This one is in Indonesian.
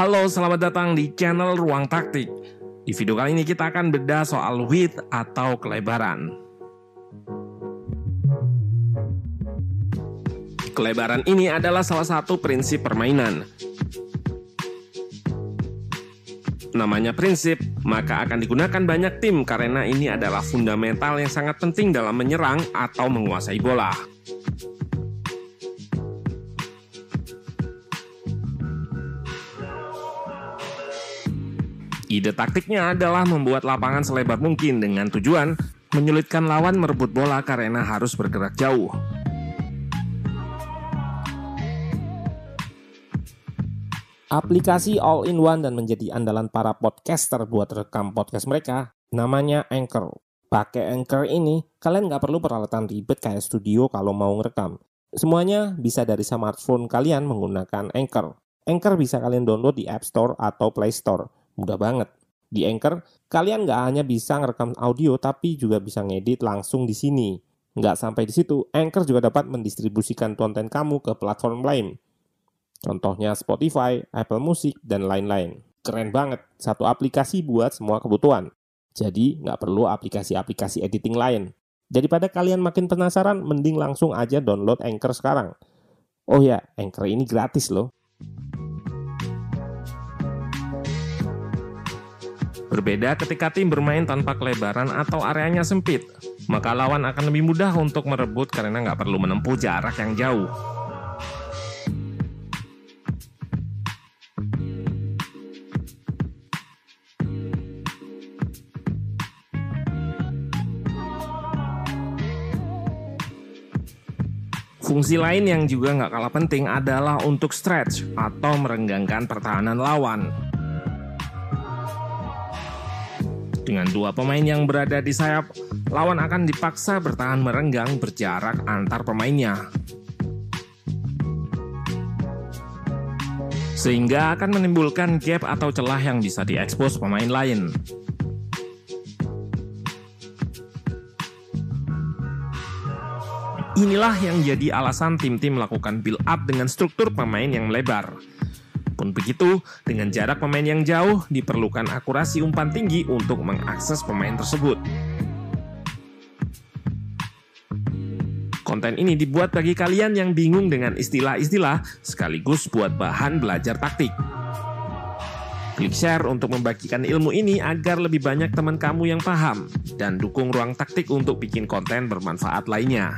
Halo, selamat datang di channel Ruang Taktik. Di video kali ini kita akan bedah soal width atau kelebaran. Kelebaran ini adalah salah satu prinsip permainan. Namanya prinsip, maka akan digunakan banyak tim karena ini adalah fundamental yang sangat penting dalam menyerang atau menguasai bola. Ide taktiknya adalah membuat lapangan selebar mungkin dengan tujuan menyulitkan lawan merebut bola karena harus bergerak jauh. Aplikasi all-in-one dan menjadi andalan para podcaster buat rekam podcast mereka namanya Anchor. Pakai Anchor ini, kalian nggak perlu peralatan ribet kayak studio kalau mau ngerekam. Semuanya bisa dari smartphone kalian menggunakan Anchor. Anchor bisa kalian download di App Store atau Play Store Mudah banget. Di Anchor, kalian nggak hanya bisa ngerekam audio, tapi juga bisa ngedit langsung di sini. Nggak sampai di situ, Anchor juga dapat mendistribusikan konten kamu ke platform lain. Contohnya Spotify, Apple Music, dan lain-lain. Keren banget, satu aplikasi buat semua kebutuhan. Jadi, nggak perlu aplikasi-aplikasi editing lain. Daripada kalian makin penasaran, mending langsung aja download Anchor sekarang. Oh ya, Anchor ini gratis loh. Berbeda ketika tim bermain tanpa kelebaran atau areanya sempit, maka lawan akan lebih mudah untuk merebut karena nggak perlu menempuh jarak yang jauh. Fungsi lain yang juga nggak kalah penting adalah untuk stretch atau merenggangkan pertahanan lawan. Dengan dua pemain yang berada di sayap, lawan akan dipaksa bertahan merenggang berjarak antar pemainnya. Sehingga akan menimbulkan gap atau celah yang bisa diekspos pemain lain. Inilah yang jadi alasan tim-tim melakukan build up dengan struktur pemain yang melebar pun begitu, dengan jarak pemain yang jauh, diperlukan akurasi umpan tinggi untuk mengakses pemain tersebut. Konten ini dibuat bagi kalian yang bingung dengan istilah-istilah sekaligus buat bahan belajar taktik. Klik share untuk membagikan ilmu ini agar lebih banyak teman kamu yang paham dan dukung ruang taktik untuk bikin konten bermanfaat lainnya.